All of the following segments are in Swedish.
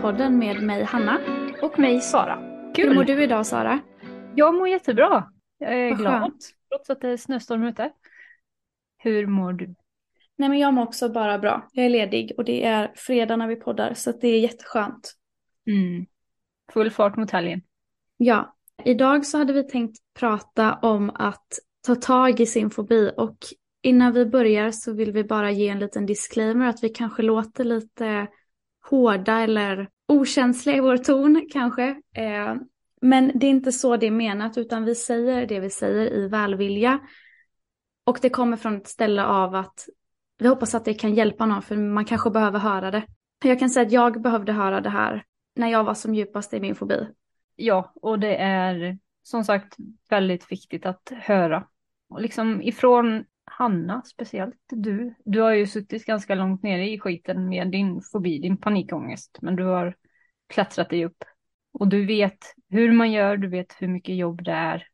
Emetofobipodden med mig Hanna. Och mig Sara. Kul! Hur mår du idag Sara? Jag mår jättebra. Jag är Vad glad, skönt. trots att det är snöstorm ute. Hur mår du? Nej men jag mår också bara bra. Jag är ledig och det är fredag när vi poddar så det är jätteskönt. Mm. Full fart mot helgen. Ja, idag så hade vi tänkt prata om att ta tag i sin fobi och innan vi börjar så vill vi bara ge en liten disclaimer att vi kanske låter lite hårda eller okänsliga i vår ton kanske. Eh, men det är inte så det är menat utan vi säger det vi säger i välvilja. Och det kommer från ett ställe av att vi hoppas att det kan hjälpa någon för man kanske behöver höra det. Jag kan säga att jag behövde höra det här när jag var som djupast i min fobi. Ja, och det är som sagt väldigt viktigt att höra. Och liksom ifrån Hanna speciellt, du. Du har ju suttit ganska långt nere i skiten med din fobi, din panikångest. Men du har klättrat dig upp. Och du vet hur man gör, du vet hur mycket jobb det är.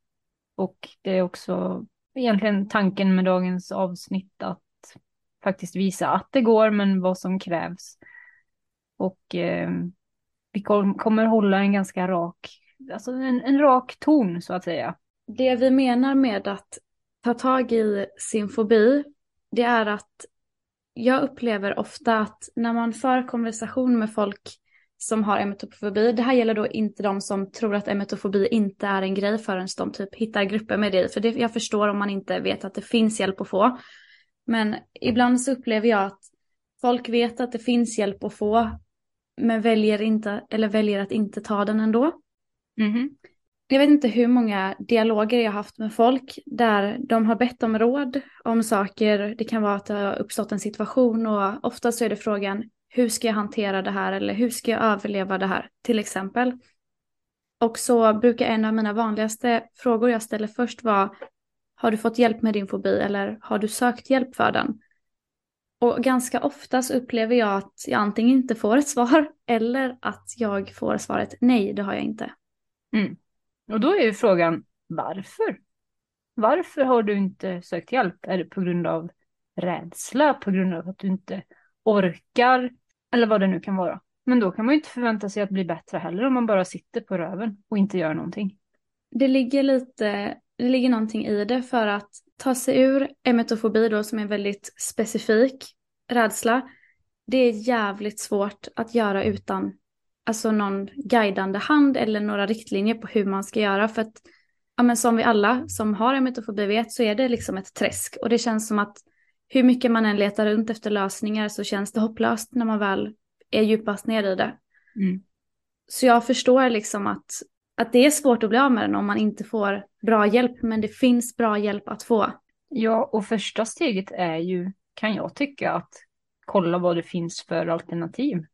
Och det är också egentligen tanken med dagens avsnitt att faktiskt visa att det går, men vad som krävs. Och eh, vi kom, kommer hålla en ganska rak, alltså en, en rak ton så att säga. Det vi menar med att ta tag i sin fobi, det är att jag upplever ofta att när man för konversation med folk som har emetofobi, det här gäller då inte de som tror att emetofobi inte är en grej förrän de typ hittar grupper med det, för det, jag förstår om man inte vet att det finns hjälp att få. Men ibland så upplever jag att folk vet att det finns hjälp att få, men väljer inte, eller väljer att inte ta den ändå. Mm-hmm. Jag vet inte hur många dialoger jag har haft med folk där de har bett om råd om saker. Det kan vara att det har uppstått en situation och ofta så är det frågan hur ska jag hantera det här eller hur ska jag överleva det här till exempel. Och så brukar en av mina vanligaste frågor jag ställer först vara har du fått hjälp med din fobi eller har du sökt hjälp för den? Och ganska ofta så upplever jag att jag antingen inte får ett svar eller att jag får svaret nej, det har jag inte. Mm. Och då är ju frågan varför? Varför har du inte sökt hjälp? Är det på grund av rädsla, på grund av att du inte orkar eller vad det nu kan vara? Men då kan man ju inte förvänta sig att bli bättre heller om man bara sitter på röven och inte gör någonting. Det ligger lite, det ligger någonting i det för att ta sig ur emetofobi då som är väldigt specifik rädsla. Det är jävligt svårt att göra utan alltså någon guidande hand eller några riktlinjer på hur man ska göra. För att ja, men som vi alla som har emetofobi vet så är det liksom ett träsk. Och det känns som att hur mycket man än letar runt efter lösningar så känns det hopplöst när man väl är djupast ner i det. Mm. Så jag förstår liksom att, att det är svårt att bli av med den om man inte får bra hjälp. Men det finns bra hjälp att få. Ja, och första steget är ju, kan jag tycka, att kolla vad det finns för alternativ.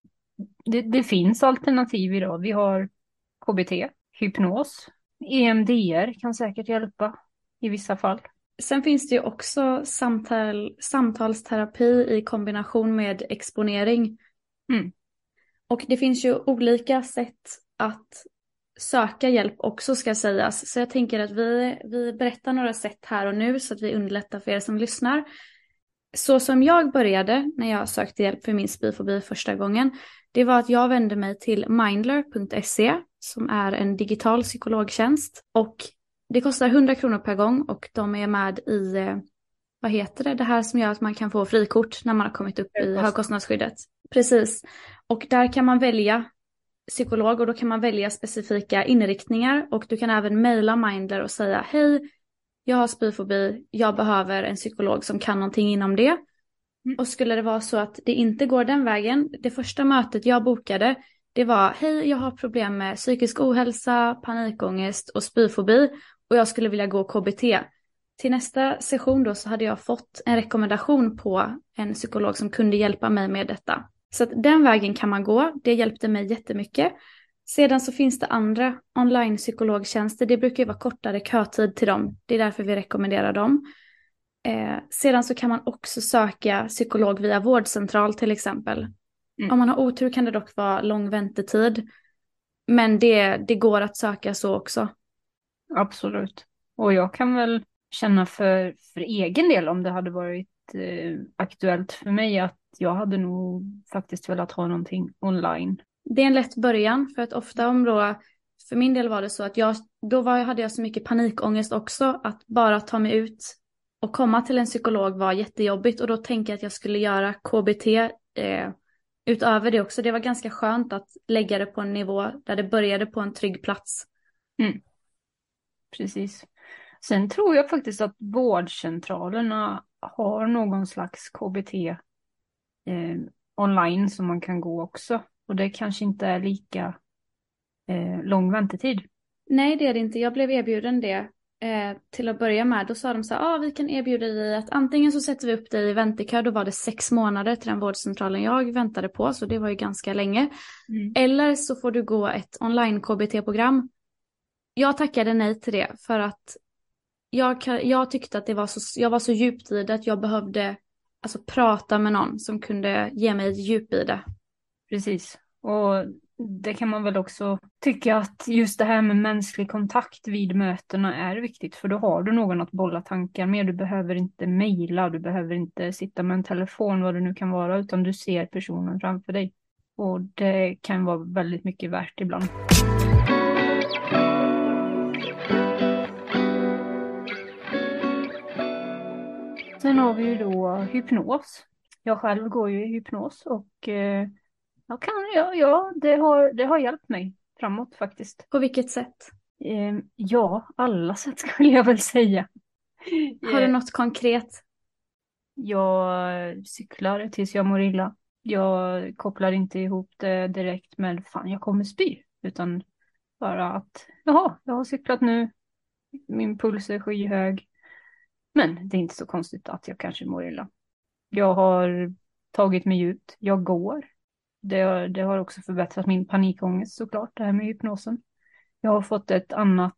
Det, det finns alternativ idag. Vi har KBT, hypnos, EMDR kan säkert hjälpa i vissa fall. Sen finns det ju också samtal, samtalsterapi i kombination med exponering. Mm. Och det finns ju olika sätt att söka hjälp också ska sägas. Så jag tänker att vi, vi berättar några sätt här och nu så att vi underlättar för er som lyssnar. Så som jag började när jag sökte hjälp för min spyfobi första gången, det var att jag vände mig till mindler.se som är en digital psykologtjänst. Och det kostar 100 kronor per gång och de är med i, eh, vad heter det, det här som gör att man kan få frikort när man har kommit upp i högkostnadsskyddet. Precis. Och där kan man välja psykolog och då kan man välja specifika inriktningar och du kan även mejla Mindler och säga hej, jag har spyfobi, jag behöver en psykolog som kan någonting inom det. Mm. Och skulle det vara så att det inte går den vägen, det första mötet jag bokade, det var hej, jag har problem med psykisk ohälsa, panikångest och spyfobi och jag skulle vilja gå KBT. Till nästa session då så hade jag fått en rekommendation på en psykolog som kunde hjälpa mig med detta. Så att den vägen kan man gå, det hjälpte mig jättemycket. Sedan så finns det andra online psykologtjänster, det brukar ju vara kortare kötid till dem, det är därför vi rekommenderar dem. Eh, sedan så kan man också söka psykolog via vårdcentral till exempel. Mm. Om man har otur kan det dock vara lång väntetid. Men det, det går att söka så också. Absolut. Och jag kan väl känna för, för egen del om det hade varit eh, aktuellt för mig att jag hade nog faktiskt velat ha någonting online. Det är en lätt början för att ofta om då, för min del var det så att jag, då var, hade jag så mycket panikångest också att bara ta mig ut och komma till en psykolog var jättejobbigt och då tänkte jag att jag skulle göra KBT eh, utöver det också. Det var ganska skönt att lägga det på en nivå där det började på en trygg plats. Mm. Precis. Sen tror jag faktiskt att vårdcentralerna har någon slags KBT eh, online som man kan gå också. Och det kanske inte är lika eh, lång väntetid. Nej, det är det inte. Jag blev erbjuden det eh, till att börja med. Då sa de så här, ah, vi kan erbjuda dig att antingen så sätter vi upp dig i väntekö, då var det sex månader till den vårdcentralen jag väntade på, så det var ju ganska länge. Mm. Eller så får du gå ett online KBT-program. Jag tackade nej till det för att jag, jag tyckte att det var så, jag var så djupt i det att jag behövde alltså, prata med någon som kunde ge mig djup i det. Precis. Och det kan man väl också tycka att just det här med mänsklig kontakt vid mötena är viktigt för då har du någon att bolla tankar med. Du behöver inte mejla, du behöver inte sitta med en telefon, vad det nu kan vara, utan du ser personen framför dig. Och det kan vara väldigt mycket värt ibland. Sen har vi ju då hypnos. Jag själv går ju i hypnos och eh, jag kan, ja, ja det, har, det har hjälpt mig framåt faktiskt. På vilket sätt? Eh, ja, alla sätt skulle jag väl säga. Har du eh, något konkret? Jag cyklar tills jag mår illa. Jag kopplar inte ihop det direkt med fan jag kommer spy. Utan bara att jaha, jag har cyklat nu. Min puls är skyhög. Men det är inte så konstigt att jag kanske mår illa. Jag har tagit mig ut. Jag går. Det, det har också förbättrat min panikångest såklart, det här med hypnosen. Jag har fått ett annat,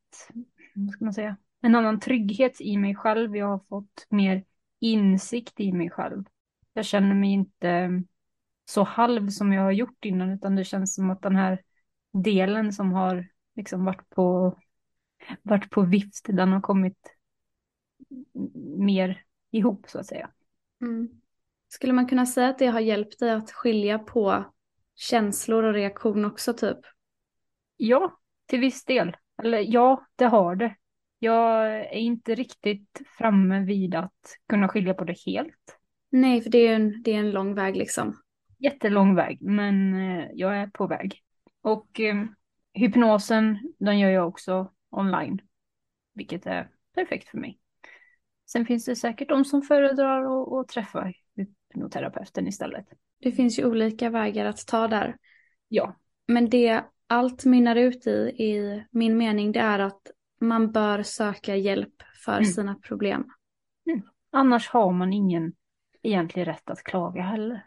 vad ska man säga, en annan trygghet i mig själv. Jag har fått mer insikt i mig själv. Jag känner mig inte så halv som jag har gjort innan, utan det känns som att den här delen som har liksom varit på, varit på vift, den har kommit mer ihop så att säga. Mm. Skulle man kunna säga att det har hjälpt dig att skilja på känslor och reaktion också typ? Ja, till viss del. Eller ja, det har det. Jag är inte riktigt framme vid att kunna skilja på det helt. Nej, för det är en, det är en lång väg liksom. Jättelång väg, men eh, jag är på väg. Och eh, hypnosen, den gör jag också online. Vilket är perfekt för mig. Sen finns det säkert de som föredrar att träffa hypnoterapeuten istället. Det finns ju olika vägar att ta där. Ja. Men det allt mynnar ut i, i min mening, det är att man bör söka hjälp för mm. sina problem. Mm. Annars har man ingen egentlig rätt att klaga heller,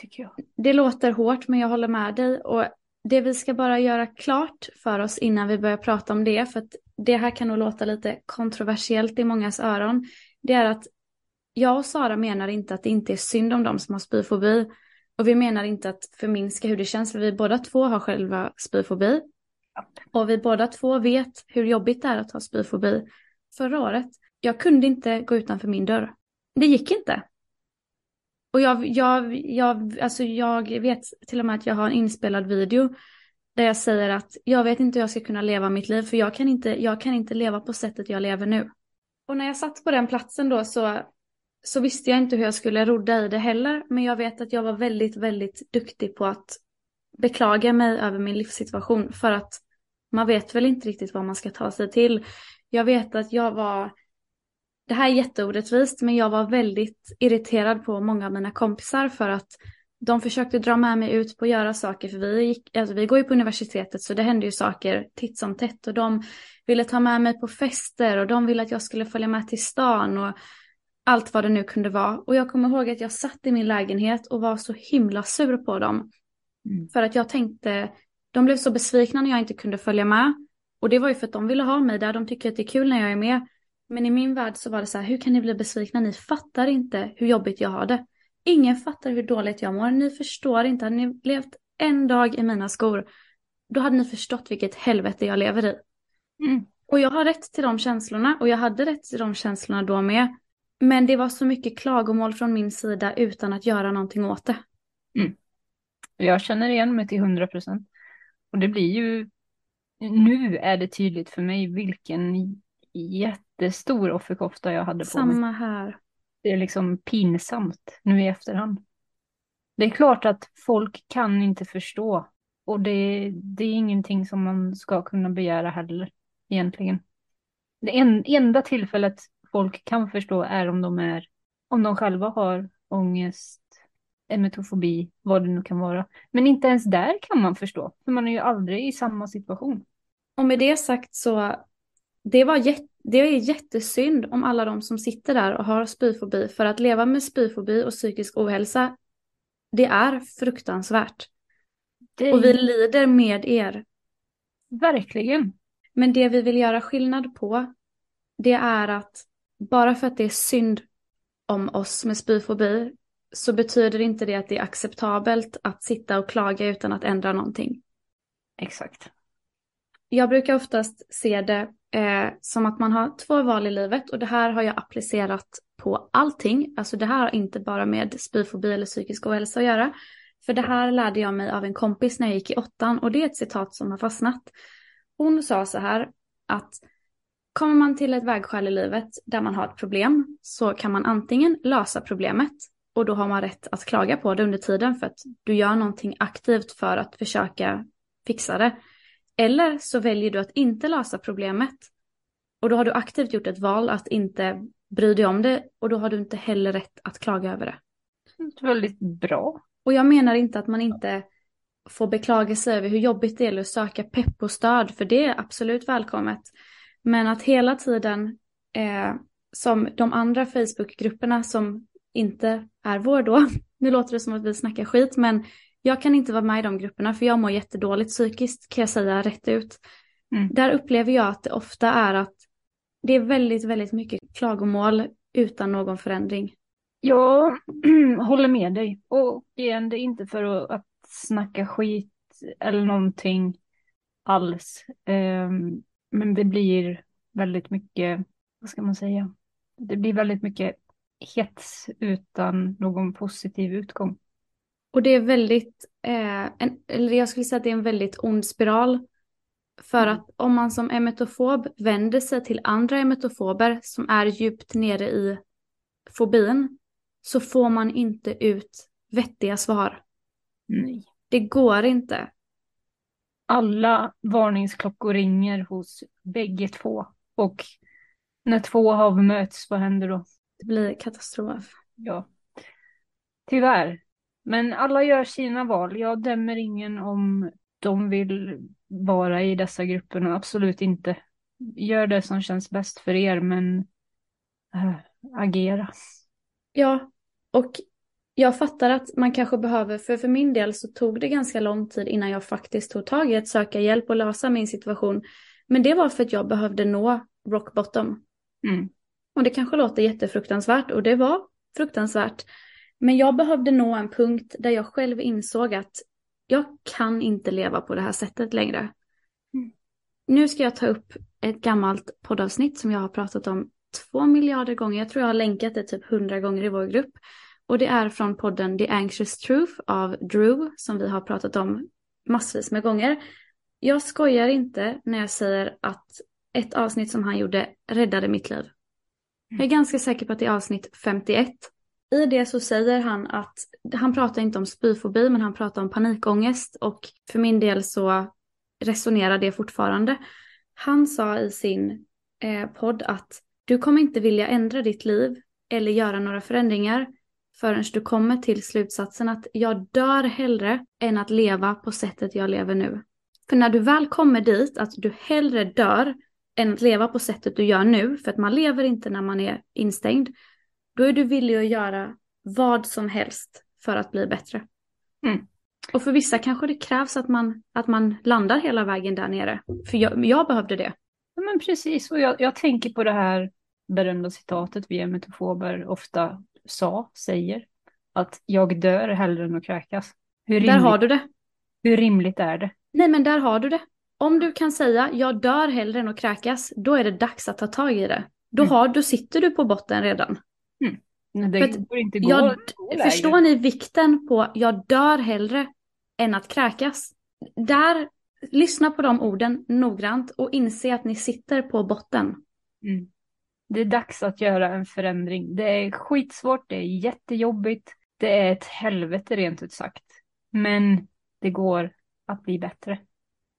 tycker jag. Det låter hårt, men jag håller med dig. Och det vi ska bara göra klart för oss innan vi börjar prata om det, för att det här kan nog låta lite kontroversiellt i mångas öron, det är att jag och Sara menar inte att det inte är synd om de som har spyfobi. Och vi menar inte att förminska hur det känns, för vi båda två har själva spyfobi. Och vi båda två vet hur jobbigt det är att ha spyfobi. Förra året, jag kunde inte gå utanför min dörr. Det gick inte. Och jag, jag, jag, alltså jag vet till och med att jag har en inspelad video där jag säger att jag vet inte hur jag ska kunna leva mitt liv för jag kan inte, jag kan inte leva på sättet jag lever nu. Och när jag satt på den platsen då så, så visste jag inte hur jag skulle rodda i det heller. Men jag vet att jag var väldigt, väldigt duktig på att beklaga mig över min livssituation för att man vet väl inte riktigt vad man ska ta sig till. Jag vet att jag var, det här är jätteorättvist, men jag var väldigt irriterad på många av mina kompisar för att de försökte dra med mig ut på att göra saker, för vi, gick, alltså vi går ju på universitetet så det hände ju saker titt som tätt och de ville ta med mig på fester och de ville att jag skulle följa med till stan och allt vad det nu kunde vara. Och jag kommer ihåg att jag satt i min lägenhet och var så himla sur på dem. Mm. För att jag tänkte, de blev så besvikna när jag inte kunde följa med. Och det var ju för att de ville ha mig där, de tycker att det är kul när jag är med. Men i min värld så var det så här, hur kan ni bli besvikna? Ni fattar inte hur jobbigt jag har det. Ingen fattar hur dåligt jag mår. Ni förstår inte. Hade ni levt en dag i mina skor, då hade ni förstått vilket helvete jag lever i. Mm. Och jag har rätt till de känslorna och jag hade rätt till de känslorna då med. Men det var så mycket klagomål från min sida utan att göra någonting åt det. Jag känner igen mig till hundra procent. Och det blir ju, nu är det tydligt för mig vilken jättestor offerkofta jag hade på mig. Samma här. Det är liksom pinsamt nu i efterhand. Det är klart att folk kan inte förstå. Och det, det är ingenting som man ska kunna begära heller, egentligen. Det en, enda tillfället folk kan förstå är om de är, om de själva har ångest, emetofobi, vad det nu kan vara. Men inte ens där kan man förstå, för man är ju aldrig i samma situation. Och med det sagt så, det, var jät- det är jättesynd om alla de som sitter där och har spyfobi. För att leva med spyfobi och psykisk ohälsa, det är fruktansvärt. Det Och vi lider med er. verkligen. Men det vi vill göra skillnad på, det är att bara för att det är synd om oss med spyfobi, så betyder inte det att det är acceptabelt att sitta och klaga utan att ändra någonting. Exakt. Jag brukar oftast se det eh, som att man har två val i livet och det här har jag applicerat på allting. Alltså det här har inte bara med spyfobi eller psykisk ohälsa att göra. För det här lärde jag mig av en kompis när jag gick i åttan och det är ett citat som har fastnat. Hon sa så här att kommer man till ett vägskäl i livet där man har ett problem så kan man antingen lösa problemet och då har man rätt att klaga på det under tiden för att du gör någonting aktivt för att försöka fixa det. Eller så väljer du att inte lösa problemet och då har du aktivt gjort ett val att inte bry dig om det och då har du inte heller rätt att klaga över det. Väldigt bra. Och jag menar inte att man inte får beklaga sig över hur jobbigt det är att söka pepp och stöd, för det är absolut välkommet. Men att hela tiden, eh, som de andra Facebookgrupperna som inte är vår då, nu låter det som att vi snackar skit, men jag kan inte vara med i de grupperna för jag mår jättedåligt psykiskt, kan jag säga rätt ut. Mm. Där upplever jag att det ofta är att det är väldigt, väldigt mycket klagomål utan någon förändring. Jag håller med dig. Och igen, det är inte för att, snacka skit eller någonting alls. Ehm, men det blir väldigt mycket, vad ska man säga? Det blir väldigt mycket hets utan någon positiv utgång. Och det är väldigt, eh, en, eller jag skulle säga att det är en väldigt ond spiral. För Mm. att om man som emetofob vänder sig till andra emetofober som är djupt nere i fobin så får man inte ut vettiga svar. Nej. Det går inte. Alla varningsklockor ringer hos bägge två. Och när två hav möts, vad händer då? Det blir katastrof. Ja, tyvärr. Men alla gör sina val. Jag dömer ingen om de vill vara i dessa grupperna. Absolut inte. Gör det som känns bäst för er, men äh, agera. Ja, och jag fattar att man kanske behöver, för för min del så tog det ganska lång tid innan jag faktiskt tog tag i att söka hjälp och lösa min situation. Men det var för att jag behövde nå rock bottom. Mm. Och det kanske låter jättefruktansvärt och det var fruktansvärt. Men jag behövde nå en punkt där jag själv insåg att jag kan inte leva på det här sättet längre. Mm. Nu ska jag ta upp ett gammalt poddavsnitt som jag har pratat om två miljarder gånger. Jag tror jag har länkat det typ hundra gånger i vår grupp. Och det är från podden The Anxious Truth av Drew som vi har pratat om massvis med gånger. Jag skojar inte när jag säger att ett avsnitt som han gjorde räddade mitt liv. Jag är ganska säker på att det är avsnitt 51. I det så säger han att, han pratar inte om spyfobi men han pratar om panikångest och för min del så resonerar det fortfarande. Han sa i sin eh, podd att du kommer inte vilja ändra ditt liv eller göra några förändringar förrän du kommer till slutsatsen att jag dör hellre än att leva på sättet jag lever nu. För när du väl kommer dit att du hellre dör än att leva på sättet du gör nu, för att man lever inte när man är instängd, då är du villig att göra vad som helst för att bli bättre. Mm. Och för vissa kanske det krävs att man, att man landar hela vägen där nere. För jag, jag behövde det. Ja, men precis, och jag, jag tänker på det här berömda citatet vi emetofober ofta sa, säger. Att jag dör hellre än att kräkas. Hur Där rimligt, har du det. hur rimligt är det? Nej men där har du det. Om du kan säga jag dör hellre än att kräkas, då är det dags att ta tag i det. Då, Mm. har, då sitter du på botten redan. Nej, Det För går inte gå, Jag, förstår ni vikten på jag dör hellre än att kräkas? Där, lyssna på de orden noggrant och inse att ni sitter på botten. Mm. Det är dags att göra en förändring. Det är skitsvårt, det är jättejobbigt, det är ett helvete rent ut sagt. Men det går att bli bättre.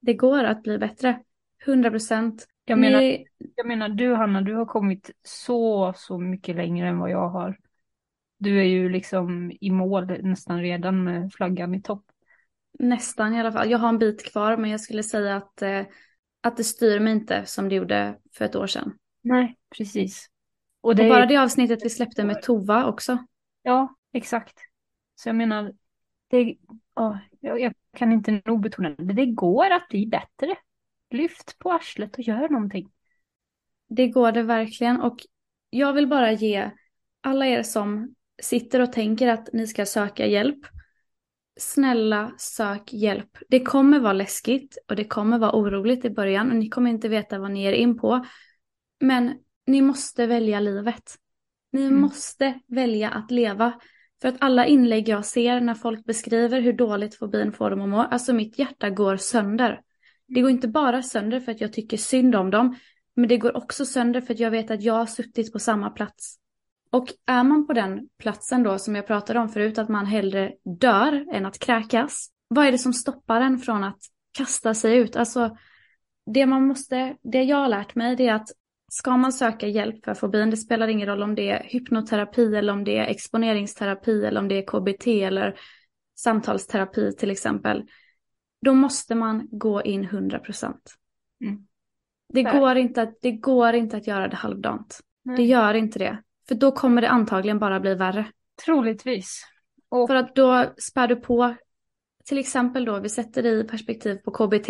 Det går att bli bättre. 100 procent. Jag menar, Ni, jag menar, du Hanna, du har kommit så, så mycket längre än vad jag har. Du är ju liksom i mål nästan redan med flaggan i topp. nästan i alla fall. Jag har en bit kvar men jag skulle säga att, eh, att det styr mig inte som det gjorde för ett år sedan. Nej, precis. Och det Och är- bara det avsnittet vi släppte med Tova också. Ja, exakt. Så jag menar, det, ja, jag, jag kan inte nog betona det. Det går att bli bättre. Lyft på arslet och gör någonting. Det går det verkligen och jag vill bara ge alla er som sitter och tänker att ni ska söka hjälp. Snälla sök hjälp. Det kommer vara läskigt och det kommer vara oroligt i början och ni kommer inte veta vad ni är in på. Men ni måste välja livet. Ni Mm. måste välja att leva. För att alla inlägg jag ser när folk beskriver hur dåligt fobin får dem att må, alltså mitt hjärta går sönder. Det går inte bara sönder för att jag tycker synd om dem, men det går också sönder för att jag vet att jag har suttit på samma plats. Och är man på den platsen då som jag pratade om förut, att man hellre dör än att kräkas, vad är det som stoppar en från att kasta sig ut? Alltså, det man måste, det jag har lärt mig det är att ska man söka hjälp för fobin, det spelar ingen roll om det är hypnoterapi eller om det är exponeringsterapi eller om det är KBT eller samtalsterapi till exempel. Då måste man gå in 100 procent. Mm. Det, Fair. går inte att, det går inte att göra det halvdant. Nej. Det gör inte det. För då kommer det antagligen bara bli värre. Troligtvis. Och För att då spär du på, till exempel då, vi sätter det i perspektiv på KBT.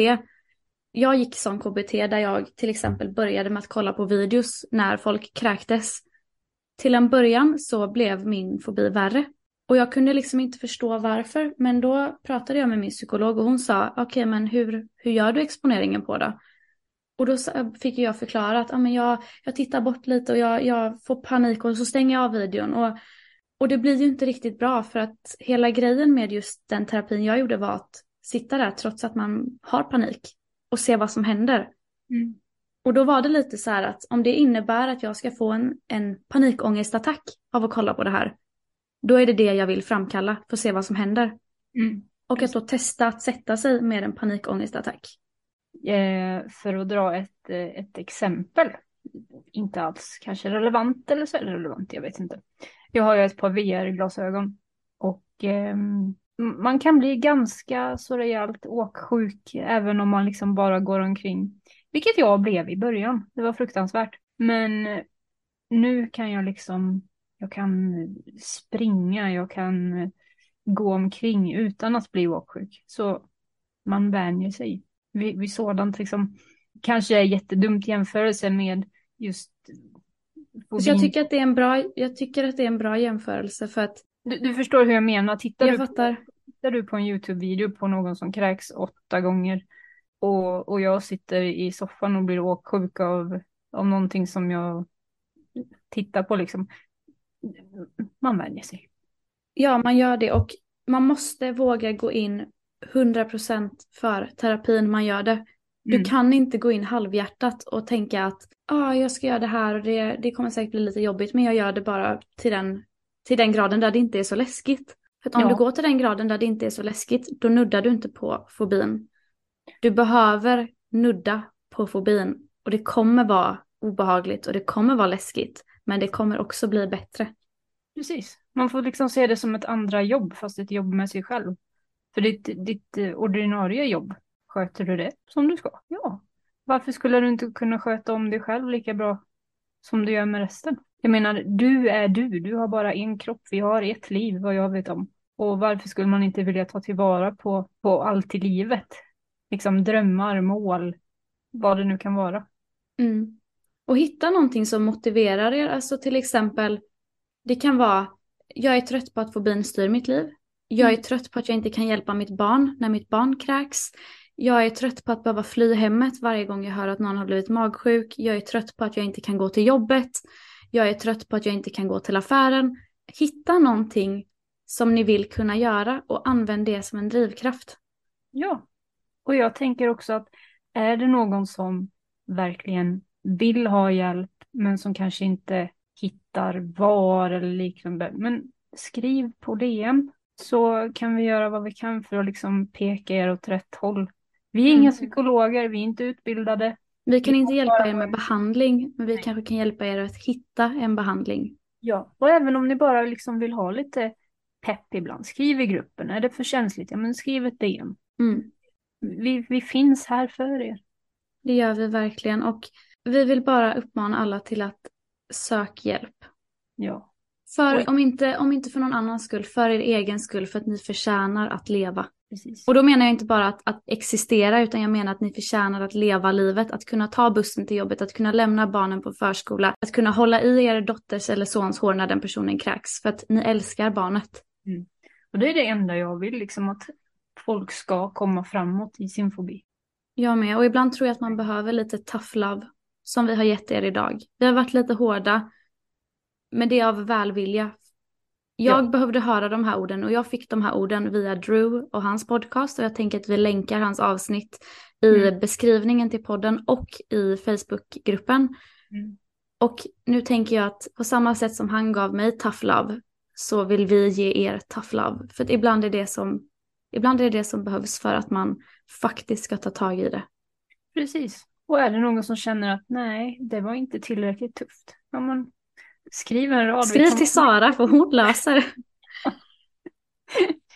Jag gick som KBT där jag till exempel började med att kolla på videos när folk kräktes. Till en början så blev min fobi värre. Och jag kunde liksom inte förstå varför. Men då pratade jag med min psykolog och hon sa, okej men hur, hur gör du exponeringen på det? Och då fick jag förklara att ah, men jag, jag tittar bort lite och jag, jag får panik och så stänger jag av videon. Och och det blir ju inte riktigt bra för att hela grejen med just den terapin jag gjorde var att sitta där trots att man har panik och se vad som händer. Mm. Och då var det lite så här att om det innebär att jag ska få en, en panikångestattack av att kolla på det här, då är det det jag vill framkalla för att se vad som händer. Mm. Och att då testa att sätta sig med en panikångestattack. Eh, för att dra ett, eh, ett exempel. Inte alls kanske relevant eller så är det relevant, jag vet inte. Jag har ju ett par VR-glasögon och ehm, man kan bli ganska så rejält åksjuk även om man liksom bara går omkring. Vilket jag blev i början. Det var fruktansvärt. Men nu kan jag liksom, jag kan springa, jag kan gå omkring utan att bli åksjuk. Så man vänjer sig vid, vid sådant liksom. Kanske är jättedumt jämförelse med just jag tycker att det är en bra, jag tycker att det är en bra jämförelse för att du, du förstår hur jag menar. Tittar, jag du, fattar. tittar du på en YouTube-video på någon som kräks åtta gånger och, och jag sitter i soffan och blir åksjuk av, av någonting som jag tittar på liksom. Man vänjer sig. Ja, man gör det och man måste våga gå in 100% för terapin man gör det. Du Mm. kan inte gå in halvhjärtat och tänka att ah, jag ska göra det här och det, det kommer säkert bli lite jobbigt men jag gör det bara till den, till den graden där det inte är så läskigt. För om Ja. du går till den graden där det inte är så läskigt då nuddar du inte på fobin. Du behöver nudda på fobin och det kommer vara obehagligt och det kommer vara läskigt men det kommer också bli bättre. Precis. Man får liksom se det som ett andra jobb, fast ett jobb med sig själv. För ditt, ditt ordinarie jobb, sköter du det som du ska? Ja. Varför skulle du inte kunna sköta om dig själv lika bra som du gör med resten? Jag menar, du är du. Du har bara en kropp. Vi har ett liv, vad jag vet om. Och varför skulle man inte vilja ta tillvara på, på allt i livet? Liksom drömmar, mål, vad det nu kan vara. Mm. Och hitta någonting som motiverar er. Alltså till exempel, det kan vara, jag är trött på att fobin styr mitt liv. Jag är Mm. trött på att jag inte kan hjälpa mitt barn när mitt barn kräks. Jag är trött på att behöva fly hemmet varje gång jag hör att någon har blivit magsjuk. Jag är trött på att jag inte kan gå till jobbet. Jag är trött på att jag inte kan gå till affären. Hitta någonting som ni vill kunna göra och använd det som en drivkraft. Ja, och jag tänker också att är det någon som verkligen vill ha hjälp men som kanske inte hittar var eller liknande, men skriv på DM så kan vi göra vad vi kan för att liksom peka er åt rätt håll. Vi är mm. inga psykologer, vi är inte utbildade. Vi kan inte hjälpa er med behandling, men vi kanske kan hjälpa er att hitta en behandling. Ja, och även om ni bara liksom vill ha lite pepp ibland, skriv i gruppen. Är det för känsligt? Ja, men skriv ett DM. Mm. Vi, vi finns här för er. Det gör vi verkligen och vi vill bara uppmana alla till att söka hjälp. Ja. För om inte, om inte för någon annans skull, för er egen skull, för att ni förtjänar att leva. Precis. Och då menar jag inte bara att, att, existera, utan jag menar att ni förtjänar att leva livet, att kunna ta bussen till jobbet, att kunna lämna barnen på förskola, att kunna hålla i er dotters eller sons hår när den personen kräks, för att ni älskar barnet. Mm. Och det är det enda jag vill, liksom att folk ska komma framåt i sin fobi. Jag med, och ibland tror jag att man behöver lite tough love, som vi har gett er idag. Vi har varit lite hårda, men det är av välvilja. Jag ja. behövde höra de här orden och jag fick de här orden via Drew och hans podcast och jag tänker att vi länkar hans avsnitt i mm. beskrivningen till podden och i Facebookgruppen. Mm. Och nu tänker jag att på samma sätt som han gav mig tough love så vill vi ge er tough love. För ibland är det som, ibland är det det som behövs för att man faktiskt ska ta tag i det. Precis. Och är det någon som känner att nej, det var inte tillräckligt tufft. Ja, men skriv en rad. Skriv till Sara för hon löser det.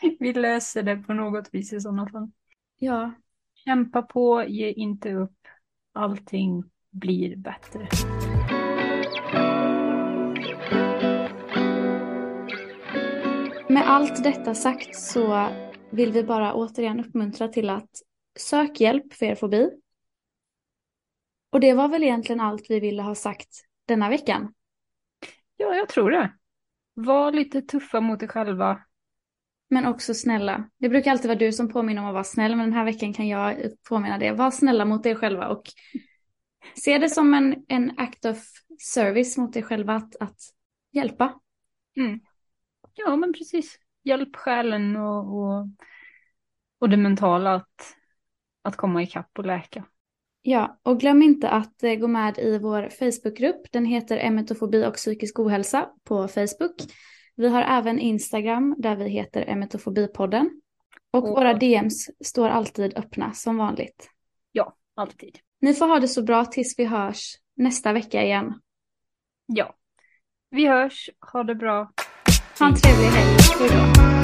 Vi löser det på något vis i sådana fall. Ja. Kämpa på, ge inte upp. Allting blir bättre. Med allt detta sagt så vill vi bara återigen uppmuntra till att sök hjälp för er fobi. Och det var väl egentligen allt vi ville ha sagt denna veckan. Ja, jag tror det. Var lite tuffa mot er själva. Men också snälla. Det brukar alltid vara du som påminner om att vara snäll, men den här veckan kan jag påminna det. Var snälla mot er själva och se det som en, en act of service mot er själva att, att hjälpa. Mm. Ja, men precis. Hjälp själen och, och, och det mentala att, att komma ikapp och läka. Ja, och glöm inte att eh, gå med i vår Facebookgrupp. Den heter Emetofobi och psykisk ohälsa på Facebook. Vi har även Instagram där vi heter Emetofobipodden. Och, och våra DMs står alltid öppna som vanligt. Ja, alltid. Ni får ha det så bra tills vi hörs nästa vecka igen. Ja, vi hörs. Ha det bra. Ha en trevlig helg. Hejdå.